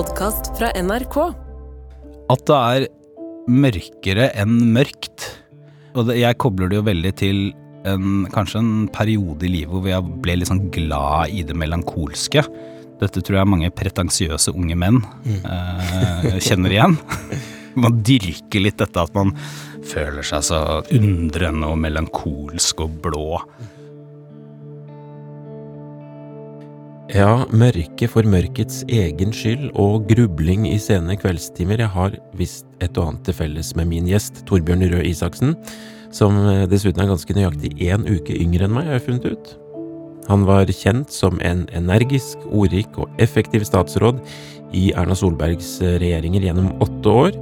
podkast fra NRK. At det er mørkere enn mørkt. Og det, jeg kobler det jo veldig til en, kanskje en periode i livet hvor jeg ble litt sånn glad i det melankolske. Dette tror jeg mange pretensiøse unge menn eh, kjenner igjen. Man dyrker litt dette at man føler seg så undrende og melankolsk og blå. Ja, mørke for mørkets egen skyld og grubling i sene kveldstimer. Jeg har visst et og annet til felles med min gjest, Torbjørn Røe Isaksen, som eh, dessuten er ganske nøyaktig én uke yngre enn meg, har jeg funnet ut. Han var kjent som en energisk, ordrik og effektiv statsråd i Erna Solbergs eh, regjeringer gjennom åtte år.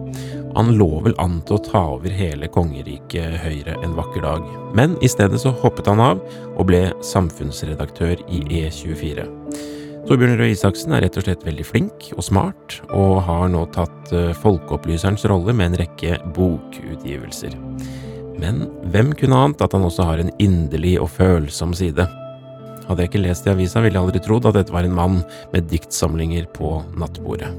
Han lå vel an til å ta over hele kongeriket Høyre en vakker dag, men i stedet så hoppet han av og ble samfunnsredaktør i E24. Torbjørn Røe Isaksen er rett og slett veldig flink og smart, og har nå tatt eh, folkeopplyserens rolle med en rekke bokutgivelser. Men hvem kunne ant at han også har en inderlig og følsom side? Hadde jeg ikke lest i avisa, ville jeg aldri trodd at dette var en mann med diktsamlinger på nattbordet.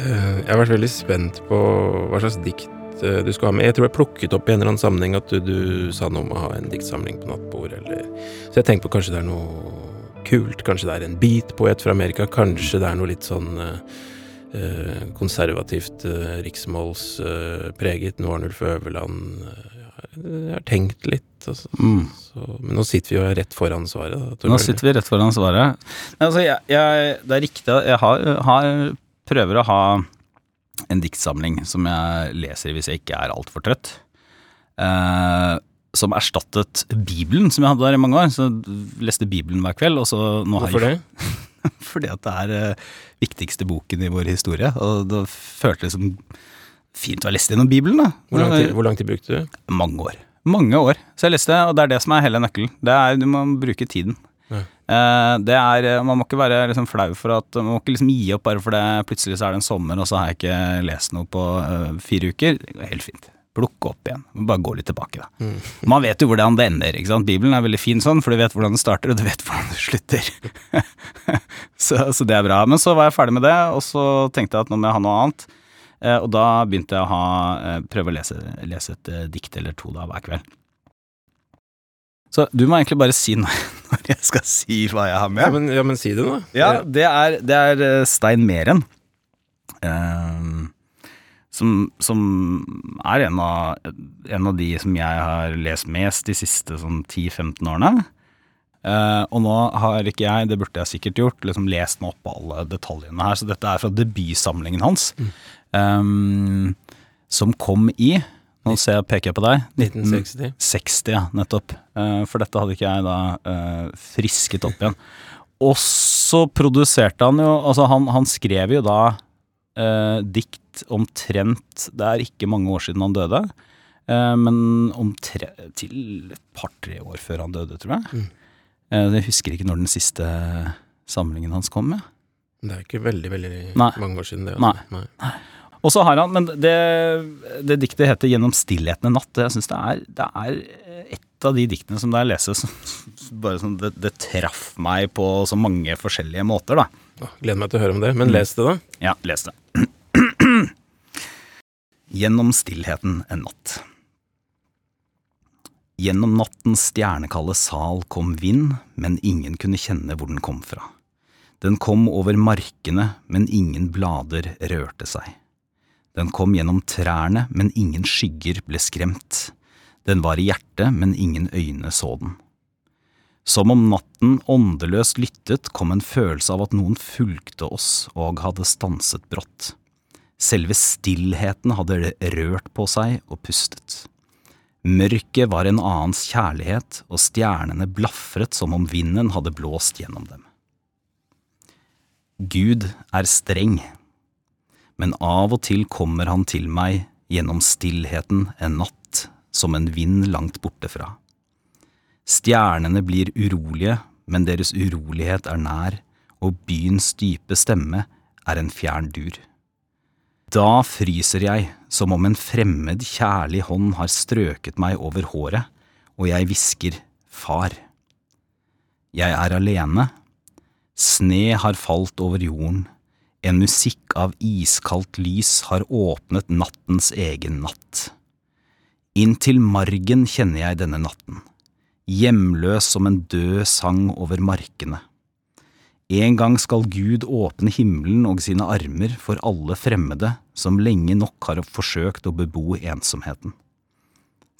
Eh, Jeg har vært veldig spent på hva slags dikt eh, du skal ha med. Jeg tror jeg plukket opp i en eller annen sammenheng at du, du sa noe om å ha en diktsamling på nattbord, eller Så jeg tenkte på kanskje det er noe kult, kanskje det er en beatpoet fra Amerika, kanskje det er noe litt sånn eh, eh, konservativt, riksmålspreget, Noe Arnulf Øverland eh, Jeg har tenkt litt, altså. Mm. Så, men nå sitter vi jo rett foran svaret. Da, Nå sitter vi rett foran svaret. Nei, Altså, jeg, jeg, det er riktig jeg har, har, prøver å ha en diktsamling som jeg leser hvis jeg ikke er altfor trøtt. Eh, som erstattet Bibelen, som jeg hadde der i mange år. Så jeg leste Bibelen hver kveld. Hvorfor jeg, det? Fordi at det er eh, viktigste boken i vår historie. Og det føltes som fint å ha lest gjennom Bibelen, da. Hvor lang, tid, hvor lang tid brukte du? Mange år. Mange år. Så jeg leste, og det er det som er hele nøkkelen. Det er, Du må bruke tiden. Eh, det er, Man må ikke være liksom flau for at Man må ikke liksom gi opp bare fordi plutselig så er det en sommer, og så har jeg ikke lest noe på eh, fire uker. Det går helt fint. Plukke opp igjen. Bare gå litt tilbake, da. Mm. Man vet jo hvordan det ender. ikke sant? Bibelen er veldig fin sånn, for du vet hvordan det starter, og du vet hvordan det slutter. så, så det er bra. Men så var jeg ferdig med det, og så tenkte jeg at nå må jeg ha noe annet. Eh, og da begynte jeg å ha, eh, prøve å lese, lese et eh, dikt eller to da hver kveld. Så du må egentlig bare si noe når jeg skal si hva jeg har med. Ja, men, ja, men si det, da. Ja, det er, det er eh, Stein Meren. Eh, som, som er en av, en av de som jeg har lest mest de siste sånn 10-15 årene. Eh, og nå har ikke jeg, det burde jeg sikkert gjort, liksom lest meg opp på alle detaljene her, så dette er fra debutsamlingen hans. eh, som kom i Nå ser jeg, peker jeg på deg. 1960. 60, ja, nettopp. Eh, for dette hadde ikke jeg da eh, frisket opp igjen. Og så produserte han jo Altså, han, han skrev jo da eh, dikt omtrent Det er ikke mange år siden han døde, eh, men omtrent til et par-tre år før han døde, tror jeg. Mm. Eh, jeg husker ikke når den siste samlingen hans kom med. Det er ikke veldig veldig Nei. mange år siden det. Nei. Altså. Nei. Og så har han, men det, det diktet heter 'Gjennom stillheten en natt'. Jeg synes det det er et av de diktene som da jeg leser, som, bare sånn, det, det traff meg på så mange forskjellige måter, da. Gleder meg til å høre om det. Men les det, da. Ja, les det. Gjennom stillheten en natt. Gjennom nattens stjernekalde sal kom vind, men ingen kunne kjenne hvor den kom fra. Den kom over markene, men ingen blader rørte seg. Den kom gjennom trærne, men ingen skygger ble skremt. Den var i hjertet, men ingen øyne så den. Som om natten åndeløst lyttet, kom en følelse av at noen fulgte oss og hadde stanset brått. Selve stillheten hadde rørt på seg og pustet. Mørket var en annens kjærlighet, og stjernene blafret som om vinden hadde blåst gjennom dem. Gud er streng, men av og til kommer han til meg gjennom stillheten en natt som en vind langt borte fra. Stjernene blir urolige, men deres urolighet er nær, og byens dype stemme er en fjern dur. Da fryser jeg som om en fremmed, kjærlig hånd har strøket meg over håret, og jeg hvisker far. Jeg er alene. Sne har falt over jorden, en musikk av iskaldt lys har åpnet nattens egen natt. Inntil margen kjenner jeg denne natten, hjemløs som en død sang over markene. En gang skal Gud åpne himmelen og sine armer for alle fremmede som lenge nok har forsøkt å bebo ensomheten.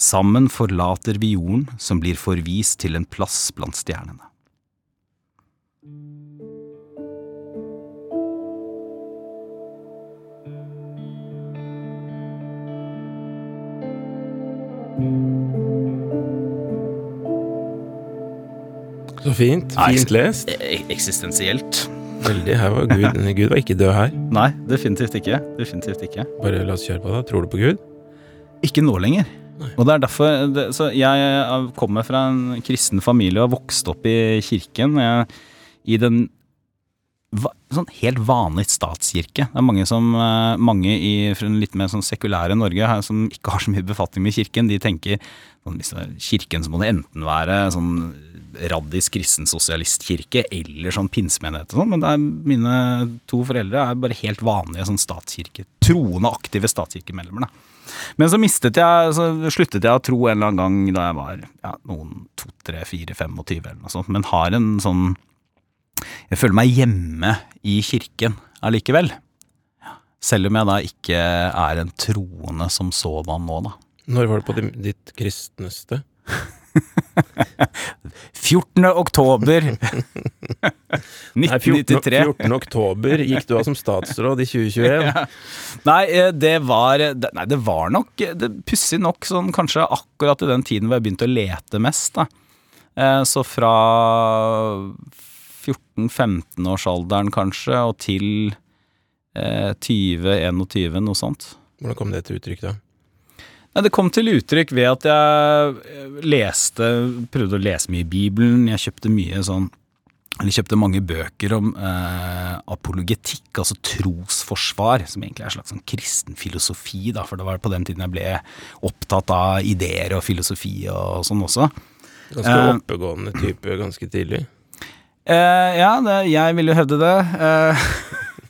Sammen forlater vi jorden som blir forvist til en plass blant stjernene. Så fint. Fint lest. E- Eksistensielt? Veldig. Her var Gud. Gud var ikke død her. Nei, definitivt ikke. Definitivt ikke. Bare la oss kjøre på, da. Tror du på Gud? Ikke nå lenger. Nei. Og det er derfor det, Så jeg kommer fra en kristen familie og har vokst opp i kirken. Jeg, I den sånn helt vanlig statskirke. Det er mange som eh, Mange i litt mer sånn sekulære Norge her, som ikke har så mye befatning med kirken, de tenker sånn, kirken så må det enten være sånn raddis kristen sosialistkirke eller sånn pinsemenighet og sånn, men er, mine to foreldre er bare helt vanlige sånn statskirke, troende aktive statskirkemedlemmer. Men så mistet jeg, så sluttet jeg å tro en eller annen gang da jeg var ja, noen to, tre, fire, 25 eller noe sånt, men har en sånn Jeg føler meg hjemme i kirken allikevel. Selv om jeg da ikke er en troende som sådan nå, da. Når var det på ditt kristneste? 14. oktober Nei, 14, 1993. 14. oktober gikk du av som statsråd i 2021. Nei, eh, det var det- Nei, det var nok Pussig nok sånn kanskje akkurat i den tiden hvor jeg begynte å lete mest, da. Eh, Så fra 14-15-årsalderen kanskje, og til eh, 20-21, noe sånt. Hvordan kom det til uttrykk da? Nei, Det kom til uttrykk ved at jeg leste, prøvde å lese mye i Bibelen. Jeg kjøpte mye sånn eller kjøpte mange bøker om eh, apologetikk, altså trosforsvar, som egentlig er en slags sånn kristen filosofi, da, for det var på den tiden jeg ble opptatt av ideer og filosofi og sånn også. Ganske Eh. oppegående type ganske tidlig. Eh, ja, det, jeg vil jo hevde det. Eh,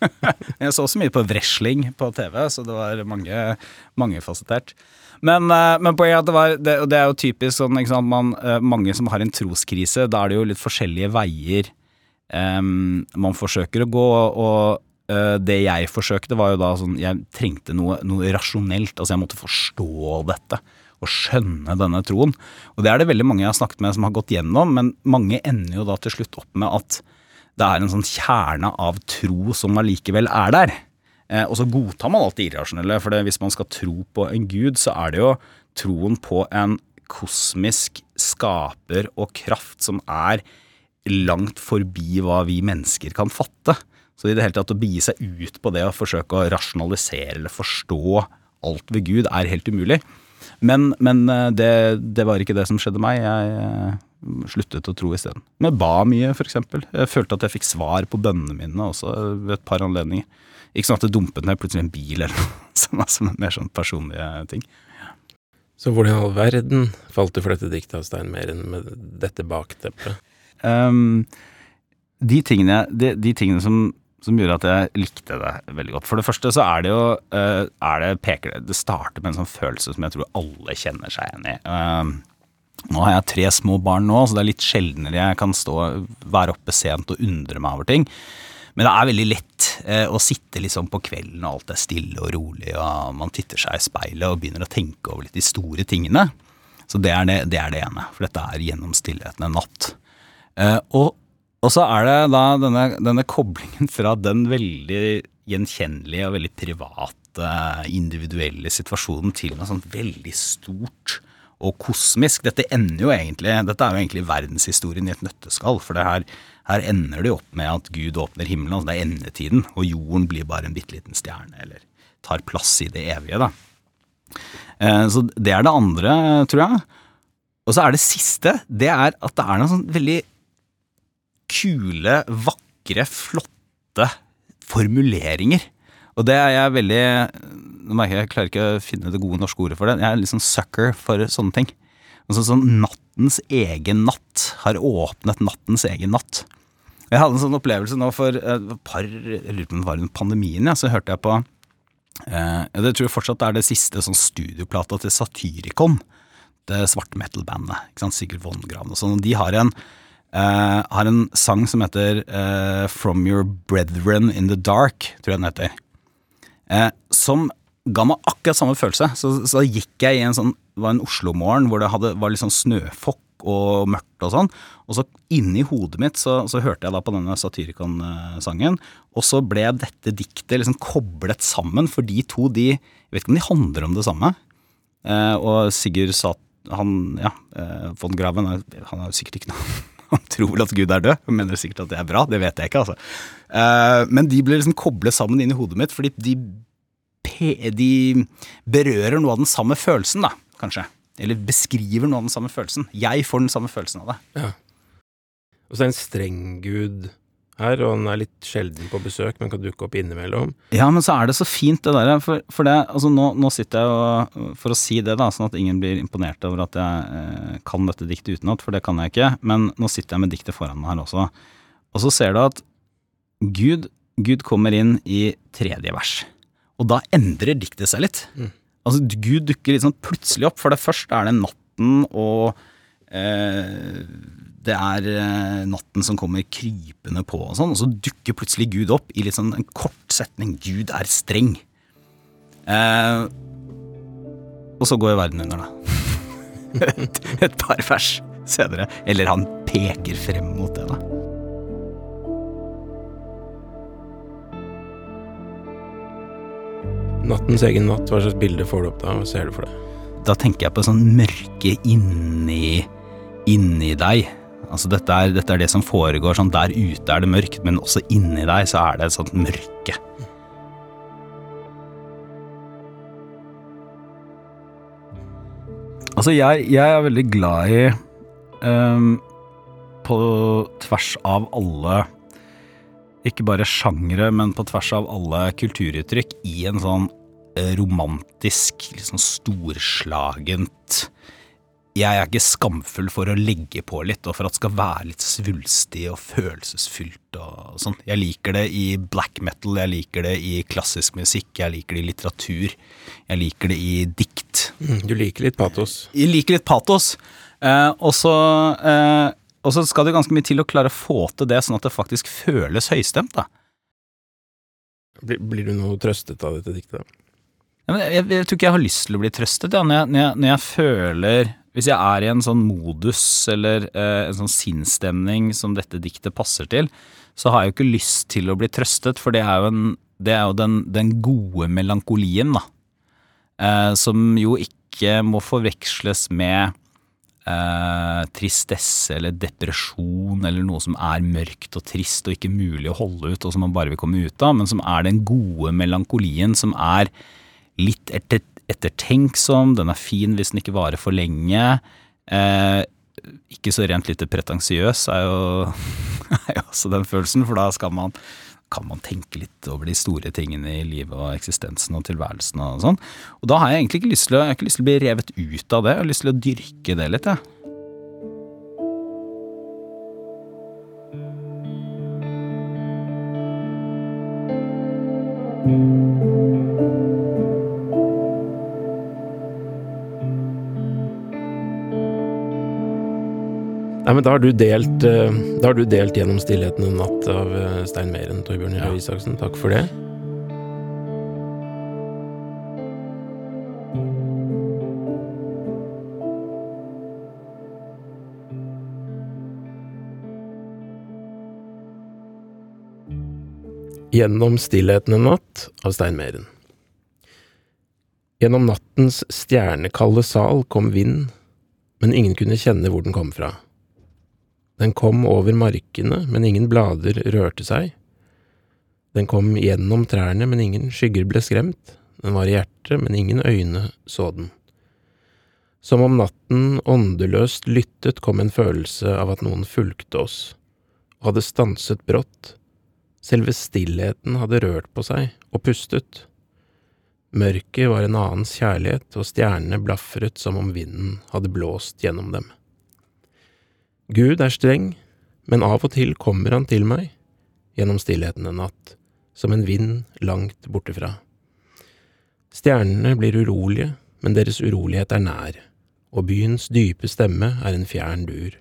jeg så også mye på wrestling på TV, så det var mange, mangefasettert. Men, eh, men poenget er at det var det, det er jo typisk sånn sant, man, eh, mange som har en troskrise, da er det jo litt forskjellige veier eh, man forsøker å gå. Og eh, det jeg forsøkte, var jo da sånn Jeg trengte noe, noe rasjonelt. Altså jeg måtte forstå dette. Og skjønne denne troen. Og det er det veldig mange jeg har snakket med som har gått gjennom, men mange ender jo da til slutt opp med at det er en sånn kjerne av tro som allikevel er der. Eh, og så godtar man alt det irrasjonelle, for hvis man skal tro på en gud, så er det jo troen på en kosmisk skaper og kraft som er langt forbi hva vi mennesker kan fatte. Så i det hele tatt å begi seg ut på det og forsøke å rasjonalisere eller forstå alt ved Gud er helt umulig. Men, men eh, det, det var ikke det som skjedde meg. Jeg eh, sluttet å tro isteden. Men jeg ba mye, eksempel. Jeg følte at jeg fikk svar på bønnene mine også ved et par anledninger. Ikke sånn at det dumpet ned plutselig en bil eller noe, sånt, altså, mer sånn personlige ting. Så hvordan i all verden falt du for dette diktet av Stein Meren med dette bakteppet? Um, de tingene, de, de tingene som, som gjorde at jeg likte det veldig godt. For det første så er det jo eh, er det, peker det, starter med en sånn følelse som jeg tror alle kjenner seg igjen i. Ehm, nå har jeg tre små barn nå, så det er litt sjeldnere jeg kan stå, være oppe sent og undre meg over ting. Men det er veldig lett eh, å sitte liksom på kvelden og alt er stille og rolig, og man titter seg i speilet og begynner å tenke over litt de store tingene. Så det er det, det, er det ene, for dette er gjennom stillheten en natt. Eh, og, og så er det da denne, denne koblingen fra den veldig gjenkjennelige og veldig private, individuelle situasjonen til noe sånt veldig stort og kosmisk. Dette ender jo egentlig, dette er jo egentlig verdenshistorien i et nøtteskall. For her, her ender det jo opp med at Gud åpner himmelen, altså det er endetiden, og jorden blir bare en bitte liten stjerne, eller tar plass i det evige, da. Eh, Så det er det andre, tror jeg. Og så er det siste, det er at det er noe sånn veldig kule, vakre, flotte formuleringer. Og det er jeg veldig Nå merker jeg jeg klarer ikke å finne det gode norske ordet for det. Jeg er litt sånn sucker for sånne ting. Altså sånn nattens egen natt har åpnet nattens egen natt. Jeg hadde en sånn opplevelse nå for et par Jeg lurer på om det var under pandemien, ja, så hørte jeg på eh, Det tror jeg fortsatt er det siste sånn studioplata til Satyricon. Det svarte metal-bandet. Sigurd Vongraven og sånn. De har en, eh, har en sang som heter uh, From Your Brethren in the Dark, tror jeg den heter. Uh, som ga meg akkurat samme følelse. Så, så gikk jeg i en sånn Det var en Oslo-morgen hvor det hadde, var litt sånn snøfokk og mørkt og sånn. Og så inni hodet mitt så, så hørte jeg da på denne Satyricon-sangen. Og så ble dette diktet liksom koblet sammen, for de to de Jeg vet ikke om de handler om det samme. Og Sigurd sa han, ja, von Graven han har sikkert ikke noe Han tror vel at Gud er død, og mener sikkert at det er bra. Det vet jeg ikke, altså. Eh, men de blir liksom koblet sammen inn i hodet mitt, fordi de, de berører noe av den samme følelsen, da, kanskje. Eller beskriver noe av den samme følelsen. Jeg får den samme følelsen av det. Ja. Og så er det en streng gud her, og han er litt sjelden på besøk, men kan dukke opp innimellom. Ja, men så er det så fint det der, for, for det, altså nå, nå sitter jeg og, for å si det da, sånn at ingen blir imponert over at jeg eh, kan dette diktet utenat, for det kan jeg ikke, men nå sitter jeg med diktet foran meg her også. Og så ser du at Gud, Gud kommer inn i tredje vers, og da endrer diktet seg litt. Mm. Altså Gud dukker litt sånn plutselig opp, for det første er det natten og eh, det er eh, natten som kommer krypende på og sånn, og så dukker plutselig Gud opp i litt sånn en kort setning. Gud er streng. Eh, og så går verden under, da. et, et par vers senere. Eller han peker frem mot det, da. Nattens egen natt, hva slags bilde får du opp da? Hva ser du for deg? Da tenker jeg på sånn mørke inni, inni deg. Altså dette er, dette er det som foregår sånn der ute er det mørkt, men også inni deg så er det et sånt mørke. Altså jeg, jeg er veldig glad i um, På tvers av alle Ikke bare sjangre, men på tvers av alle kulturuttrykk I en sånn eh, romantisk, liksom storslagent Jeg er ikke skamfull for å legge på litt, og for at det skal være litt svulstig og følelsesfylt og sånn. Jeg liker det i black metal, jeg liker det i klassisk musikk, jeg liker det i litteratur, jeg liker det i dikt. Mm, Du liker litt patos. Jeg liker litt patos. Eh, og så eh, skal det ganske mye til å klare å få til det sånn at det faktisk føles høystemt. da. Blir, blir du noe trøstet av dette diktet? jeg, jeg, jeg tror ikke jeg har lyst til å bli trøstet. Ja. Når, jeg, når, jeg, når jeg føler Hvis jeg er i en sånn modus eller eh, en sånn sinnsstemning som dette diktet passer til, så har jeg jo ikke lyst til å bli trøstet, for det er jo, en, det er jo den, den gode melankolien, da. Eh, som jo ikke må forveksles med eh, tristesse eller depresjon eller noe som er mørkt og trist og ikke mulig å holde ut og som man bare vil komme ut av, men som er den gode melankolien som er litt ettertenksom, den er fin hvis den ikke varer for lenge. Eh, ikke så rent lite pretensiøs er jo, er jo også den følelsen, for da man, kan man tenke litt over de store tingene i livet og eksistensen og tilværelsen og sånn. Og da har jeg egentlig ikke lyst til å, ikke lyst til å bli revet ut av det, jeg har lyst til å dyrke det litt, jeg. Nei, men da har du delt, eh, da har du delt gjennom stillheten en natt av eh, Stein Meren, Torbjørn Røe Isaksen. Takk for det. Gjennom stillheten en natt av Stein Meren. Gjennom nattens stjernekalde sal kom vind, men ingen kunne kjenne hvor den kom fra. Den kom over markene, men ingen blader rørte seg. Den kom gjennom trærne, men ingen skygger ble skremt. Den var i hjertet, men ingen øyne så den. Som om natten åndeløst lyttet, kom en følelse av at noen fulgte oss, og hadde stanset brått. Selve stillheten hadde rørt på seg og pustet. Mørket var en annens kjærlighet, og stjernene blafret som om vinden hadde blåst gjennom dem. Gud er streng, men av og til kommer han til meg, gjennom stillheten en natt, som en vind langt bortefra. Stjernene blir urolige, men deres urolighet er nær, og byens dype stemme er en fjern dur.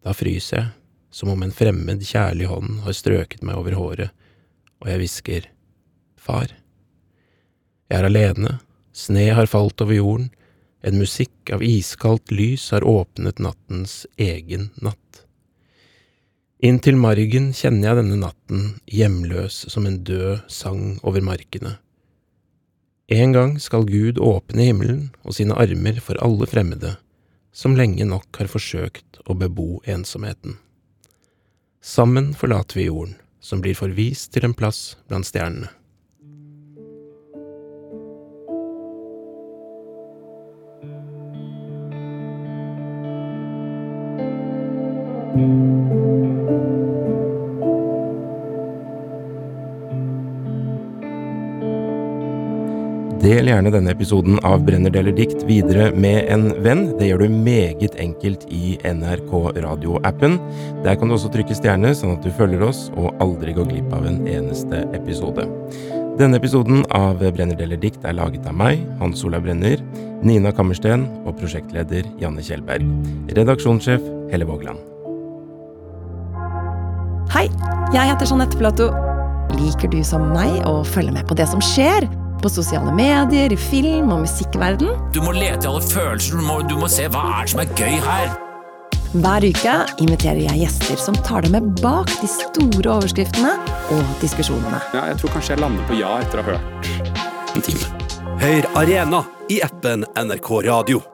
Da fryser jeg, som om en fremmed, kjærlig hånd har strøket meg over håret, og jeg hvisker, Far. Jeg er alene, sne har falt over jorden, en musikk av iskaldt lys har åpnet nattens egen natt. Inntil margen kjenner jeg denne natten hjemløs som en død sang over markene. En gang skal Gud åpne himmelen og sine armer for alle fremmede, som lenge nok har forsøkt å bebo ensomheten. Sammen forlater vi jorden, som blir forvist til en plass blant stjernene. Del gjerne denne episoden av Brenner deler dikt videre med en venn. Det gjør du meget enkelt i NRK Radio-appen. Der kan du også trykke stjerne, sånn at du følger oss og aldri går glipp av en eneste episode. Denne episoden av Brenner deler dikt er laget av meg, Hans Olav Brenner, Nina Kammersten og prosjektleder Janne Kjellberg. Redaksjonssjef Helle Vågland. Hei, jeg heter Jeanette Platou. Liker du som meg å følge med på det som skjer? På sosiale medier, i film- og musikkverden? Du må lete i alle følelser, du må, du må se hva er det som er gøy her. Hver uke inviterer jeg gjester som tar deg med bak de store overskriftene og diskusjonene. Ja, jeg tror kanskje jeg lander på ja etter å ha hørt en time. Hør Arena i appen NRK Radio.